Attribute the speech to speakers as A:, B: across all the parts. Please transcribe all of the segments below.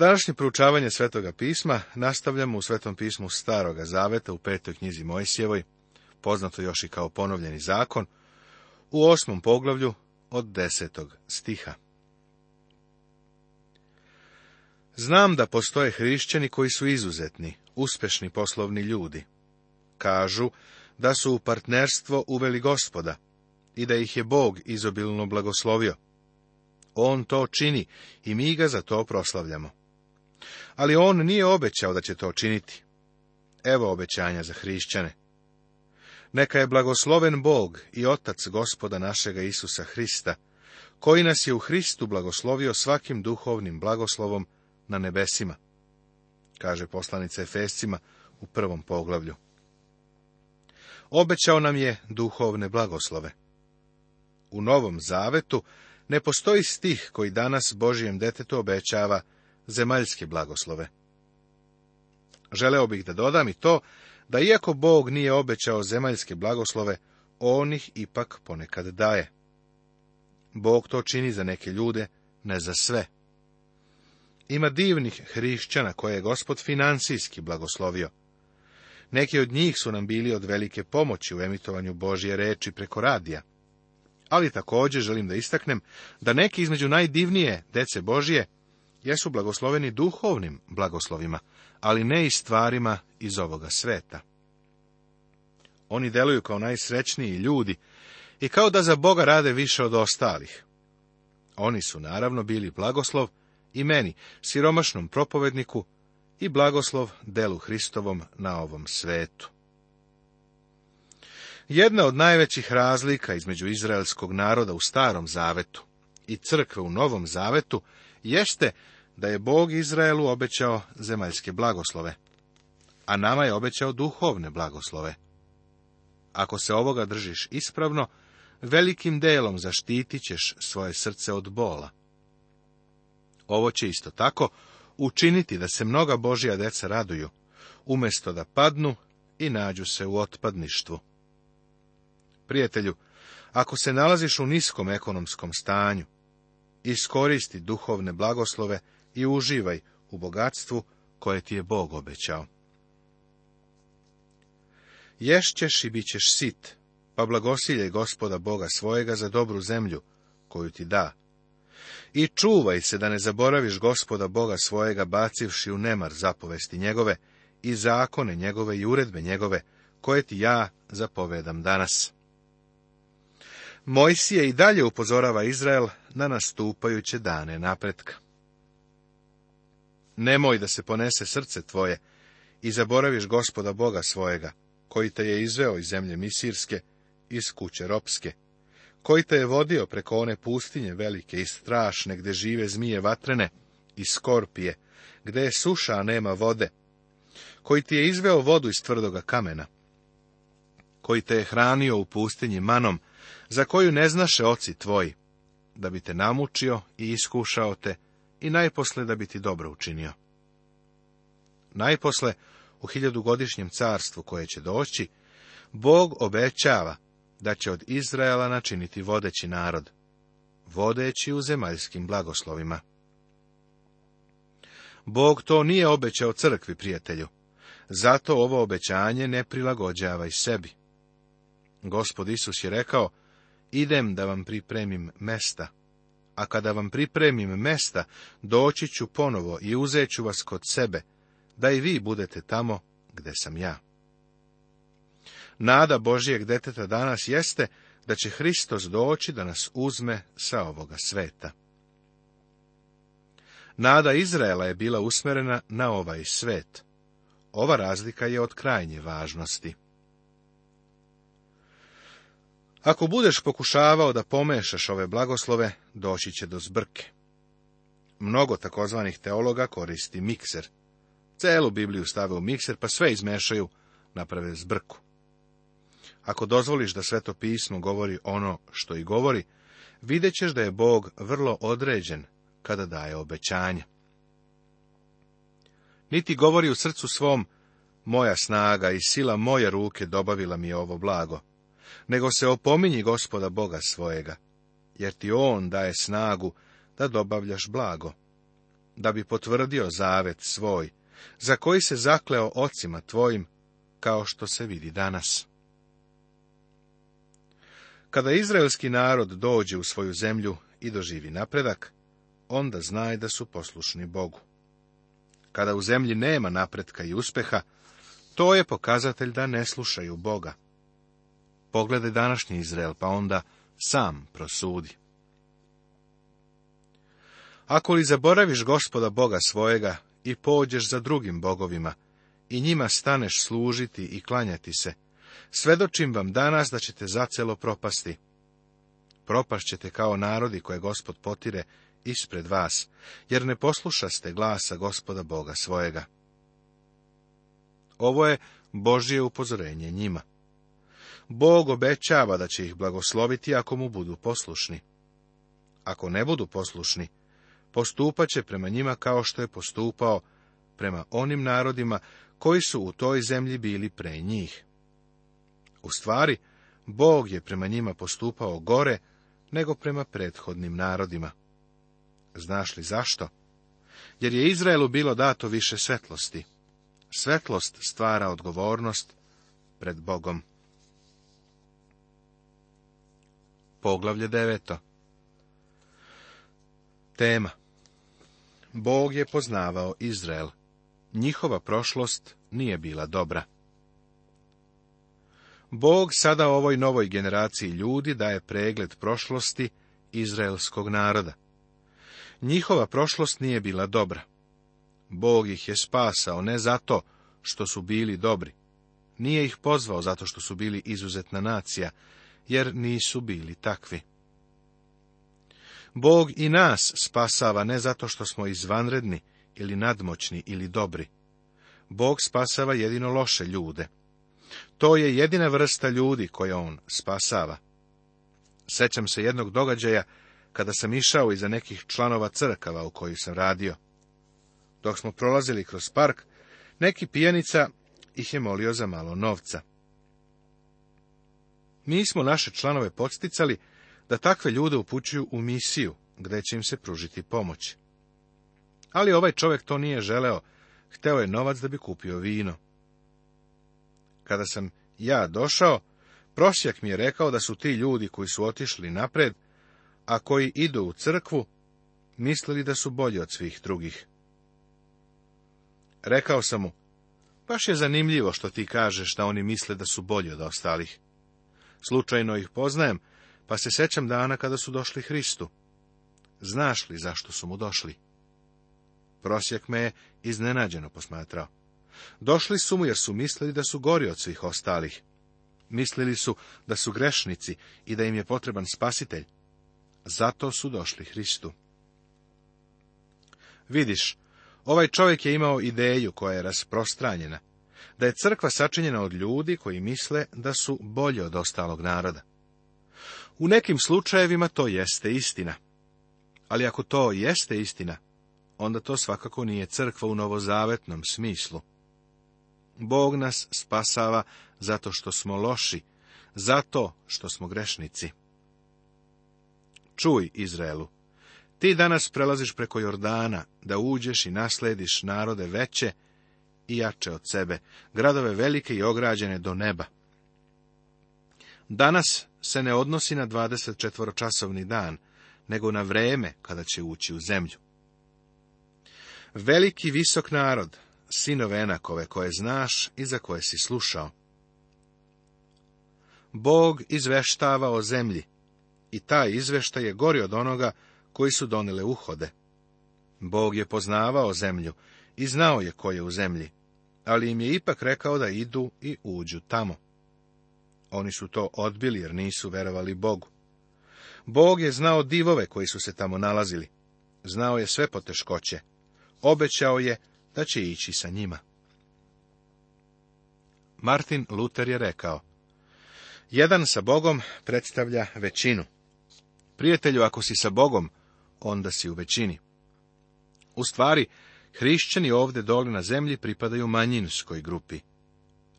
A: Današnje proučavanje Svetoga pisma nastavljamo u Svetom pismu Staroga Zaveta u petoj knjizi Mojsijevoj, poznato još i kao ponovljeni zakon, u osmom poglavlju od desetog stiha. Znam da postoje hrišćani koji su izuzetni, uspešni poslovni ljudi. Kažu da su u partnerstvo uveli gospoda i da ih je Bog izobilno blagoslovio. On to čini i mi ga za to proslavljamo. Ali on nije obećao da će to činiti. Evo obećanja za hrišćane. Neka je blagosloven Bog i Otac gospoda našega Isusa Hrista, koji nas je u Hristu blagoslovio svakim duhovnim blagoslovom na nebesima, kaže poslanica Efescima u prvom poglavlju. Obećao nam je duhovne blagoslove. U Novom Zavetu ne postoji stih koji danas Božijem detetu obećava zemaljske blagoslove. Želeo bih da dodam i to, da iako Bog nije obećao zemaljske blagoslove, On ih ipak ponekad daje. Bog to čini za neke ljude, ne za sve. Ima divnih hrišćana koje je gospod financijski blagoslovio. Neki od njih su nam bili od velike pomoći u emitovanju Božje reči preko radija. Ali također želim da istaknem da neki između najdivnije dece Božije jesu blagosloveni duhovnim blagoslovima, ali ne i stvarima iz ovoga sveta. Oni deluju kao najsrećniji ljudi i kao da za Boga rade više od ostalih. Oni su naravno bili blagoslov i meni, siromašnom propovedniku, i blagoslov delu Hristovom na ovom svetu. Jedna od najvećih razlika između izraelskog naroda u Starom zavetu i crkve u Novom zavetu jeste da je Bog Izraelu obećao zemaljske blagoslove, a nama je obećao duhovne blagoslove. Ako se ovoga držiš ispravno, velikim delom zaštitit ćeš svoje srce od bola. Ovo će isto tako učiniti da se mnoga Božija deca raduju, umjesto da padnu i nađu se u otpadništvu. Prijatelju, ako se nalaziš u niskom ekonomskom stanju, iskoristi duhovne blagoslove i uživaj u bogatstvu koje ti je Bog obećao. Ješćeš i bit ćeš sit, pa blagosiljaj gospoda Boga svojega za dobru zemlju, koju ti da. I čuvaj se da ne zaboraviš gospoda Boga svojega, bacivši u nemar zapovesti njegove, i zakone njegove i uredbe njegove, koje ti ja zapovedam danas. Mojsije i dalje upozorava Izrael na nastupajuće dane napretka. Nemoj da se ponese srce tvoje i zaboraviš gospoda Boga svojega, koji te je izveo iz zemlje Misirske, iz kuće Ropske, koji te je vodio preko one pustinje velike i strašne, gde žive zmije vatrene i skorpije, gde je suša, a nema vode, koji ti je izveo vodu iz tvrdoga kamena, koji te je hranio u pustinji manom, za koju ne znaše oci tvoji, da bi te namučio i iskušao te i najposle da bi ti dobro učinio. Najposle, u hiljadugodišnjem carstvu koje će doći, Bog obećava da će od Izraela načiniti vodeći narod, vodeći u zemaljskim blagoslovima. Bog to nije obećao crkvi, prijatelju. Zato ovo obećanje ne prilagođava i sebi. Gospod Isus je rekao, idem da vam pripremim mesta. A kada vam pripremim mesta, doći ću ponovo i uzeću vas kod sebe, da i vi budete tamo gde sam ja. Nada Božijeg deteta danas jeste da će Hristos doći da nas uzme sa ovoga sveta. Nada Izraela je bila usmerena na ovaj svet. Ova razlika je od krajnje važnosti. Ako budeš pokušavao da pomešaš ove blagoslove, doći će do zbrke. Mnogo takozvanih teologa koristi mikser. Celu Bibliju stave u mikser, pa sve izmešaju, naprave zbrku. Ako dozvoliš da sveto pismo govori ono što i govori, videćeš da je Bog vrlo određen kada daje obećanja. Niti govori u srcu svom, moja snaga i sila moje ruke dobavila mi ovo blago, nego se opominji gospoda Boga svojega, jer ti On daje snagu da dobavljaš blago, da bi potvrdio zavet svoj, za koji se zakleo ocima tvojim, kao što se vidi danas. Kada izraelski narod dođe u svoju zemlju i doživi napredak, onda znaj da su poslušni Bogu. Kada u zemlji nema napretka i uspeha, to je pokazatelj da ne slušaju Boga. Pogledaj današnji Izrael, pa onda sam prosudi. Ako li zaboraviš gospoda Boga svojega i pođeš za drugim bogovima, i njima staneš služiti i klanjati se, svedočim vam danas da ćete zacelo propasti. Propašćete kao narodi koje gospod potire ispred vas, jer ne poslušaste glasa gospoda Boga svojega. Ovo je Božje upozorenje njima. Bog obećava da će ih blagosloviti ako mu budu poslušni. Ako ne budu poslušni, postupat će prema njima kao što je postupao prema onim narodima koji su u toj zemlji bili pre njih. U stvari, Bog je prema njima postupao gore nego prema prethodnim narodima. Znaš li zašto? Jer je Izraelu bilo dato više svetlosti. Svetlost stvara odgovornost pred Bogom. Poglavlje deveto Tema Bog je poznavao Izrael. Njihova prošlost nije bila dobra. Bog sada ovoj novoj generaciji ljudi daje pregled prošlosti izraelskog naroda. Njihova prošlost nije bila dobra. Bog ih je spasao ne zato što su bili dobri. Nije ih pozvao zato što su bili izuzetna nacija, jer nisu bili takvi. Bog i nas spasava ne zato što smo izvanredni ili nadmoćni ili dobri. Bog spasava jedino loše ljude. To je jedina vrsta ljudi koja on spasava. Sećam se jednog događaja kada sam išao iza nekih članova crkava u kojoj sam radio. Dok smo prolazili kroz park, neki pijanica ih je molio za malo novca. Mi smo naše članove podsticali da takve ljude upućuju u misiju, gde će im se pružiti pomoć. Ali ovaj čovjek to nije želeo, hteo je novac da bi kupio vino. Kada sam ja došao, prosjak mi je rekao da su ti ljudi koji su otišli napred, a koji idu u crkvu, mislili da su bolji od svih drugih. Rekao sam mu, baš je zanimljivo što ti kažeš da oni misle da su bolji od ostalih. Slučajno ih poznajem, pa se sećam dana kada su došli Hristu. Znaš li zašto su mu došli? Prosjek me je iznenađeno posmatrao. Došli su mu jer su mislili da su gori od svih ostalih. Mislili su da su grešnici i da im je potreban spasitelj. Zato su došli Hristu. Vidiš, ovaj čovjek je imao ideju koja je rasprostranjena, da je crkva sačinjena od ljudi koji misle da su bolje od ostalog naroda. U nekim slučajevima to jeste istina. Ali ako to jeste istina, onda to svakako nije crkva u novozavetnom smislu. Bog nas spasava zato što smo loši, zato što smo grešnici. Čuj, Izraelu, ti danas prelaziš preko Jordana, da uđeš i naslediš narode veće i jače od sebe, gradove velike i ograđene do neba. Danas se ne odnosi na 24-časovni dan, nego na vreme kada će ući u zemlju. Veliki visok narod, sinove enakove koje znaš i za koje si slušao. Bog izveštava o zemlji i taj izvešta je gori od onoga koji su donile uhode. Bog je poznavao zemlju i znao je ko je u zemlji ali im je ipak rekao da idu i uđu tamo. Oni su to odbili jer nisu verovali Bogu. Bog je znao divove koji su se tamo nalazili. Znao je sve poteškoće. Obećao je da će ići sa njima. Martin Luther je rekao, jedan sa Bogom predstavlja većinu. Prijatelju, ako si sa Bogom, onda si u većini. U stvari, Hrišćani ovdje dole na zemlji pripadaju manjinskoj grupi.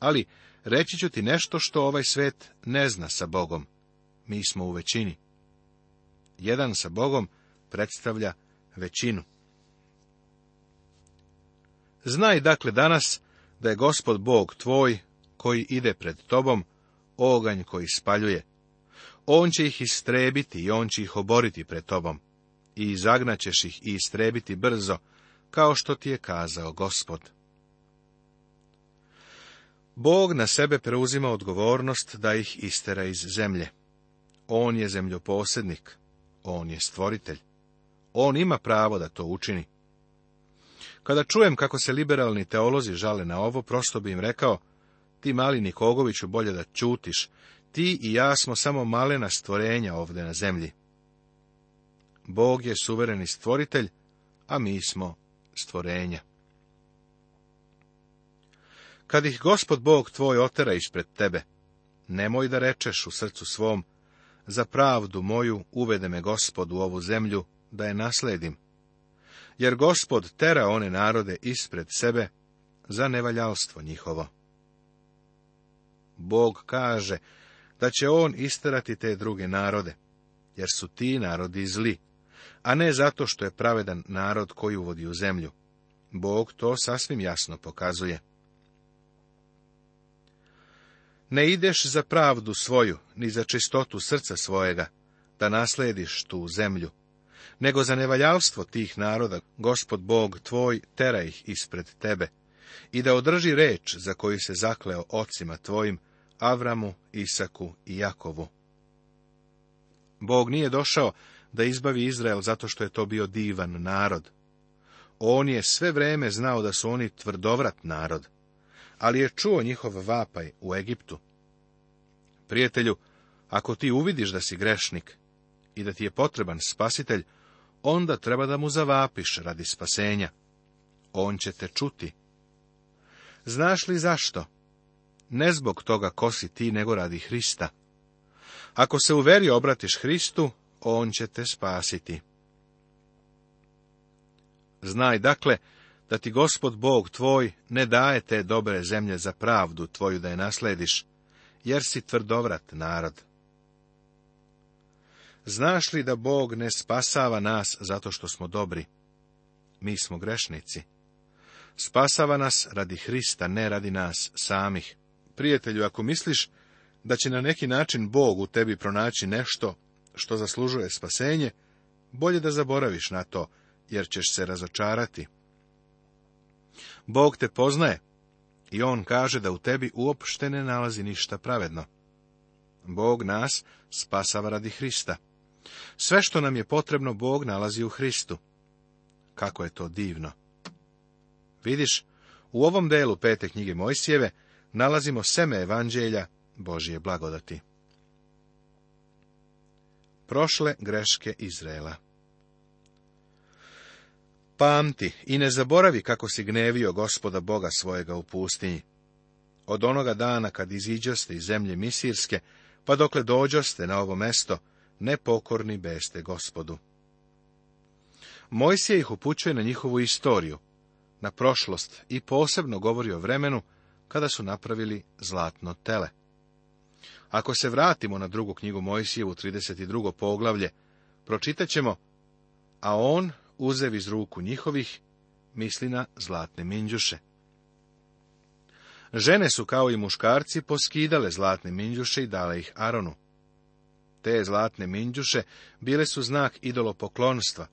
A: Ali reći ću ti nešto što ovaj svet ne zna sa Bogom. Mi smo u većini. Jedan sa Bogom predstavlja većinu. Znaj dakle danas da je gospod Bog tvoj, koji ide pred tobom, oganj koji spaljuje. On će ih istrebiti i on će ih oboriti pred tobom. I zagnaćeš ih i istrebiti brzo, kao što ti je kazao gospod. Bog na sebe preuzima odgovornost da ih istera iz zemlje. On je zemljoposednik, on je stvoritelj. On ima pravo da to učini. Kada čujem kako se liberalni teolozi žale na ovo, prosto bi im rekao, ti mali Nikogoviću bolje da ćutiš, ti i ja smo samo malena stvorenja ovde na zemlji. Bog je suvereni stvoritelj, a mi smo stvorenja. Kad ih gospod Bog tvoj otera ispred tebe, nemoj da rečeš u srcu svom, za pravdu moju uvede me gospod u ovu zemlju, da je nasledim. Jer gospod tera one narode ispred sebe, za nevaljalstvo njihovo. Bog kaže da će on isterati te druge narode, jer su ti narodi zli a ne zato što je pravedan narod koji uvodi u zemlju. Bog to sasvim jasno pokazuje. Ne ideš za pravdu svoju, ni za čistotu srca svojega, da naslediš tu zemlju, nego za nevaljalstvo tih naroda, gospod Bog tvoj, tera ih ispred tebe, i da održi reč za koju se zakleo ocima tvojim, Avramu, Isaku i Jakovu. Bog nije došao da izbavi Izrael zato što je to bio divan narod. On je sve vreme znao da su oni tvrdovrat narod, ali je čuo njihov vapaj u Egiptu. Prijatelju, ako ti uvidiš da si grešnik i da ti je potreban spasitelj, onda treba da mu zavapiš radi spasenja. On će te čuti. Znaš li zašto? Ne zbog toga kosi si ti, nego radi Hrista. Ako se u veri obratiš Hristu, on će te spasiti. Znaj dakle, da ti gospod Bog tvoj ne daje te dobre zemlje za pravdu tvoju da je naslediš, jer si tvrdovrat narod. Znaš li da Bog ne spasava nas zato što smo dobri? Mi smo grešnici. Spasava nas radi Hrista, ne radi nas samih. Prijatelju, ako misliš da će na neki način Bog u tebi pronaći nešto što zaslužuje spasenje, bolje da zaboraviš na to, jer ćeš se razočarati. Bog te poznaje i On kaže da u tebi uopšte ne nalazi ništa pravedno. Bog nas spasava radi Hrista. Sve što nam je potrebno, Bog nalazi u Hristu. Kako je to divno! Vidiš, u ovom delu pete knjige Mojsijeve nalazimo seme evanđelja Božije blagodati prošle greške Izrela Pamti i ne zaboravi kako si gnevio gospoda Boga svojega u pustinji. Od onoga dana kad iziđoste iz zemlje Misirske, pa dokle dođoste na ovo mesto, nepokorni beste gospodu. Mojsije ih upućuje na njihovu istoriju, na prošlost i posebno govori o vremenu kada su napravili zlatno tele. Ako se vratimo na drugu knjigu Mojsijevu, 32. poglavlje, pročitat ćemo, a on uzev iz ruku njihovih, misli na zlatne minđuše. Žene su kao i muškarci poskidale zlatne minđuše i dale ih Aronu. Te zlatne minđuše bile su znak idolopoklonstva.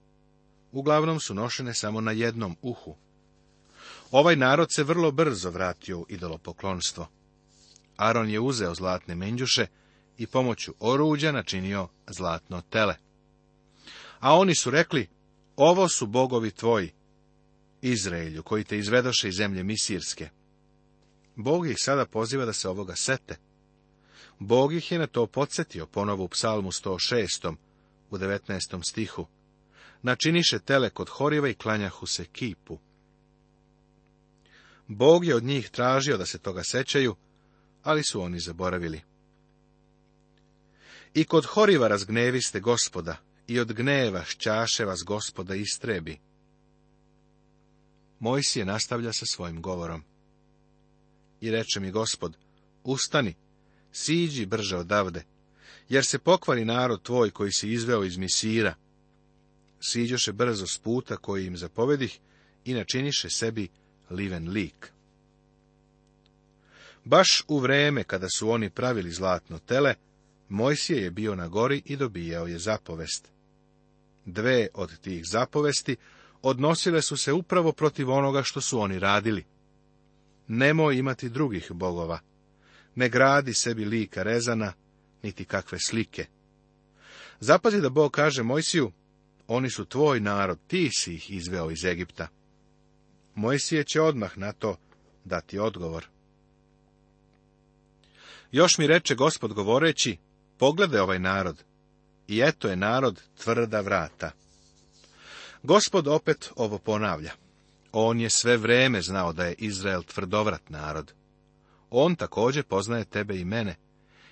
A: Uglavnom su nošene samo na jednom uhu. Ovaj narod se vrlo brzo vratio u idolopoklonstvo. Aron je uzeo zlatne menđuše i pomoću oruđa načinio zlatno tele. A oni su rekli, ovo su bogovi tvoji, Izraelju, koji te izvedoše iz zemlje Misirske. Bog ih sada poziva da se ovoga sete. Bog ih je na to podsjetio ponovo u psalmu 106. u 19. stihu. Načiniše tele kod horiva i klanjahu se kipu. Bog je od njih tražio da se toga sećaju ali su oni zaboravili. I kod horiva razgneviste gospoda, i od gneva šćaše vas gospoda istrebi. je nastavlja sa svojim govorom. I reče mi gospod, ustani, siđi brže odavde, jer se pokvari narod tvoj koji si izveo iz misira. Siđoše brzo s puta koji im zapovedih i načiniše sebi liven lik. Baš u vreme kada su oni pravili zlatno tele, Mojsije je bio na gori i dobijao je zapovest. Dve od tih zapovesti odnosile su se upravo protiv onoga što su oni radili. Nemoj imati drugih bogova, ne gradi sebi lika rezana, niti kakve slike. Zapazi da Bog kaže Mojsiju, oni su tvoj narod, ti si ih izveo iz Egipta. Mojsije će odmah na to dati odgovor. Još mi reče gospod govoreći, pogledaj ovaj narod. I eto je narod tvrda vrata. Gospod opet ovo ponavlja. On je sve vreme znao da je Izrael tvrdovrat narod. On također poznaje tebe i mene.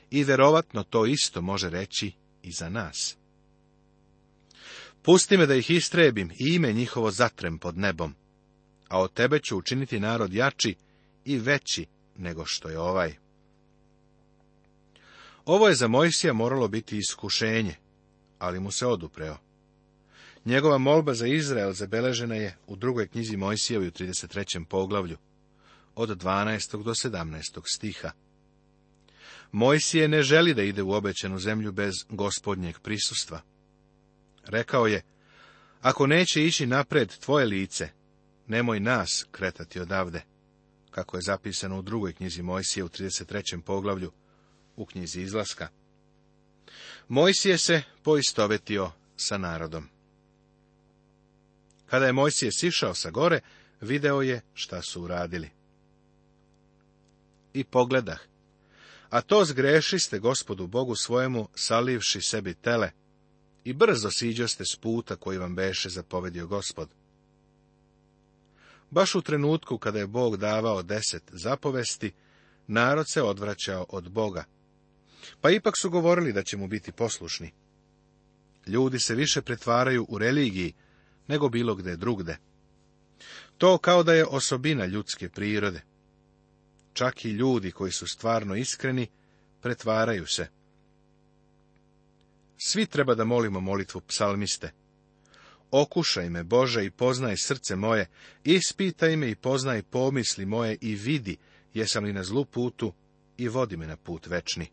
A: I verovatno to isto može reći i za nas. Pusti me da ih istrebim i ime njihovo zatrem pod nebom, a od tebe ću učiniti narod jači i veći nego što je ovaj. Ovo je za Mojsija moralo biti iskušenje, ali mu se odupreo. Njegova molba za Izrael zabeležena je u drugoj knjizi Mojsijevi u 33. poglavlju, od 12. do 17. stiha. Mojsije ne želi da ide u obećenu zemlju bez gospodnjeg prisustva. Rekao je, ako neće ići napred tvoje lice, nemoj nas kretati odavde, kako je zapisano u drugoj knjizi Mojsije u 33. poglavlju, u knjizi izlaska. Mojsije se poistovetio sa narodom. Kada je Mojsije sišao sa gore, video je šta su uradili. I pogledah. A to ste gospodu Bogu svojemu, salivši sebi tele, i brzo ste s puta koji vam beše zapovedio gospod. Baš u trenutku kada je Bog davao deset zapovesti, narod se odvraćao od Boga, pa ipak su govorili da će mu biti poslušni. Ljudi se više pretvaraju u religiji nego bilo gde drugde. To kao da je osobina ljudske prirode. Čak i ljudi koji su stvarno iskreni pretvaraju se. Svi treba da molimo molitvu psalmiste. Okušaj me, Bože, i poznaj srce moje, ispitaj me i poznaj pomisli moje i vidi, jesam li na zlu putu i vodi me na put večni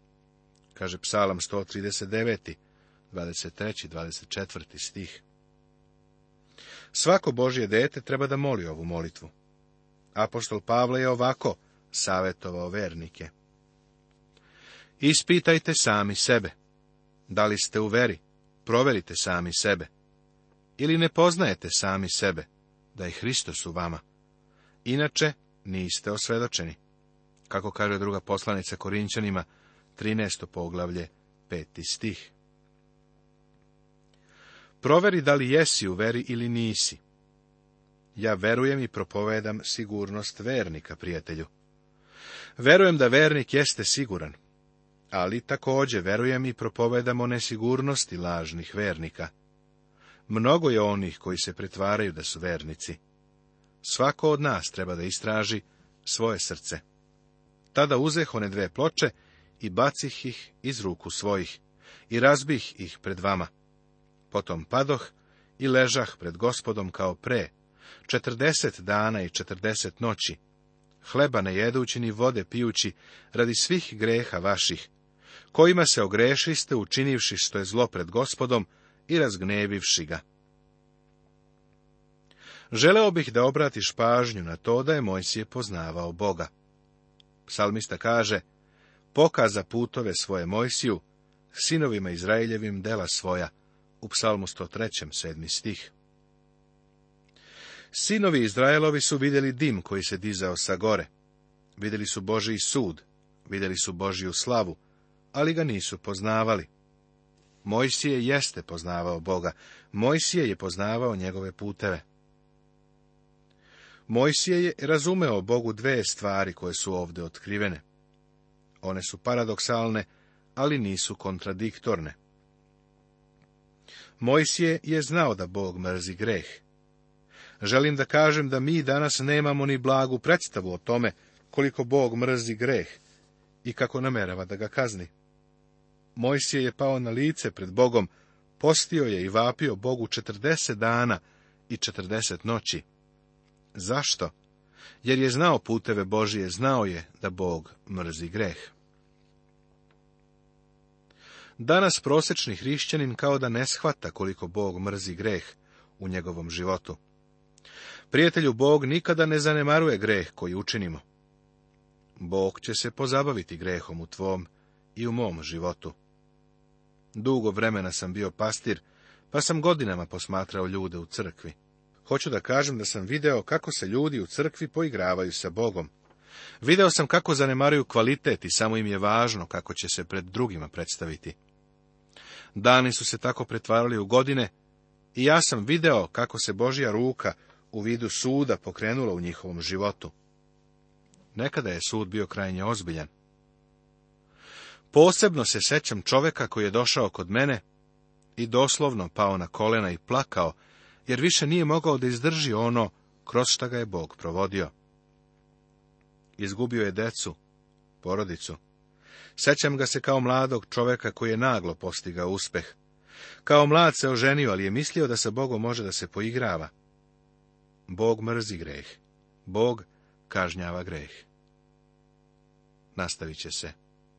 A: kaže psalam 139. 23. 24. stih. Svako Božje dete treba da moli ovu molitvu. Apostol Pavle je ovako savjetovao vernike. Ispitajte sami sebe. Da li ste u veri? Proverite sami sebe. Ili ne poznajete sami sebe, da je Hristos u vama. Inače, niste osvedočeni. Kako kaže druga poslanica Korinčanima, 13. poglavlje, peti stih. Proveri da li jesi u veri ili nisi. Ja verujem i propovedam sigurnost vernika, prijatelju. Verujem da vernik jeste siguran, ali također verujem i propovedam o nesigurnosti lažnih vernika. Mnogo je onih koji se pretvaraju da su vernici. Svako od nas treba da istraži svoje srce. Tada uzeh one dve ploče i bacih ih iz ruku svojih i razbih ih pred vama. Potom padoh i ležah pred gospodom kao pre, četrdeset dana i četrdeset noći, hleba ne jedući ni vode pijući radi svih greha vaših, kojima se ogrešiste učinivši što je zlo pred gospodom i razgnebivši ga. Želeo bih da obratiš pažnju na to da je Mojsije poznavao Boga. Psalmista kaže, pokaza putove svoje Mojsiju, sinovima Izraeljevim dela svoja, u psalmu 103. sedmi stih. Sinovi Izraelovi su vidjeli dim koji se dizao sa gore. Vidjeli su Božiji sud, vidjeli su Božiju slavu, ali ga nisu poznavali. Mojsije jeste poznavao Boga, Mojsije je poznavao njegove puteve. Mojsije je razumeo Bogu dve stvari koje su ovde otkrivene. One su paradoksalne, ali nisu kontradiktorne. Mojsije je znao da Bog mrzi greh. Želim da kažem da mi danas nemamo ni blagu predstavu o tome koliko Bog mrzi greh i kako namerava da ga kazni. Mojsije je pao na lice pred Bogom, postio je i vapio Bogu četrdeset dana i četrdeset noći. Zašto? Jer je znao puteve Božije, znao je da Bog mrzi greh. Danas prosječni hrišćanin kao da ne shvata koliko Bog mrzi greh u njegovom životu. Prijatelju Bog nikada ne zanemaruje greh koji učinimo. Bog će se pozabaviti grehom u tvom i u mom životu. Dugo vremena sam bio pastir, pa sam godinama posmatrao ljude u crkvi. Hoću da kažem da sam video kako se ljudi u crkvi poigravaju sa Bogom. Video sam kako zanemaruju kvalitet i samo im je važno kako će se pred drugima predstaviti. Dani su se tako pretvarali u godine i ja sam video kako se Božja ruka u vidu suda pokrenula u njihovom životu. Nekada je sud bio krajnje ozbiljan. Posebno se sećam čoveka koji je došao kod mene i doslovno pao na kolena i plakao, jer više nije mogao da izdrži ono kroz šta ga je Bog provodio izgubio je decu, porodicu. Sećam ga se kao mladog čoveka koji je naglo postigao uspeh. Kao mlad se oženio, ali je mislio da se Bogom može da se poigrava. Bog mrzi greh. Bog kažnjava greh. Nastavit će se.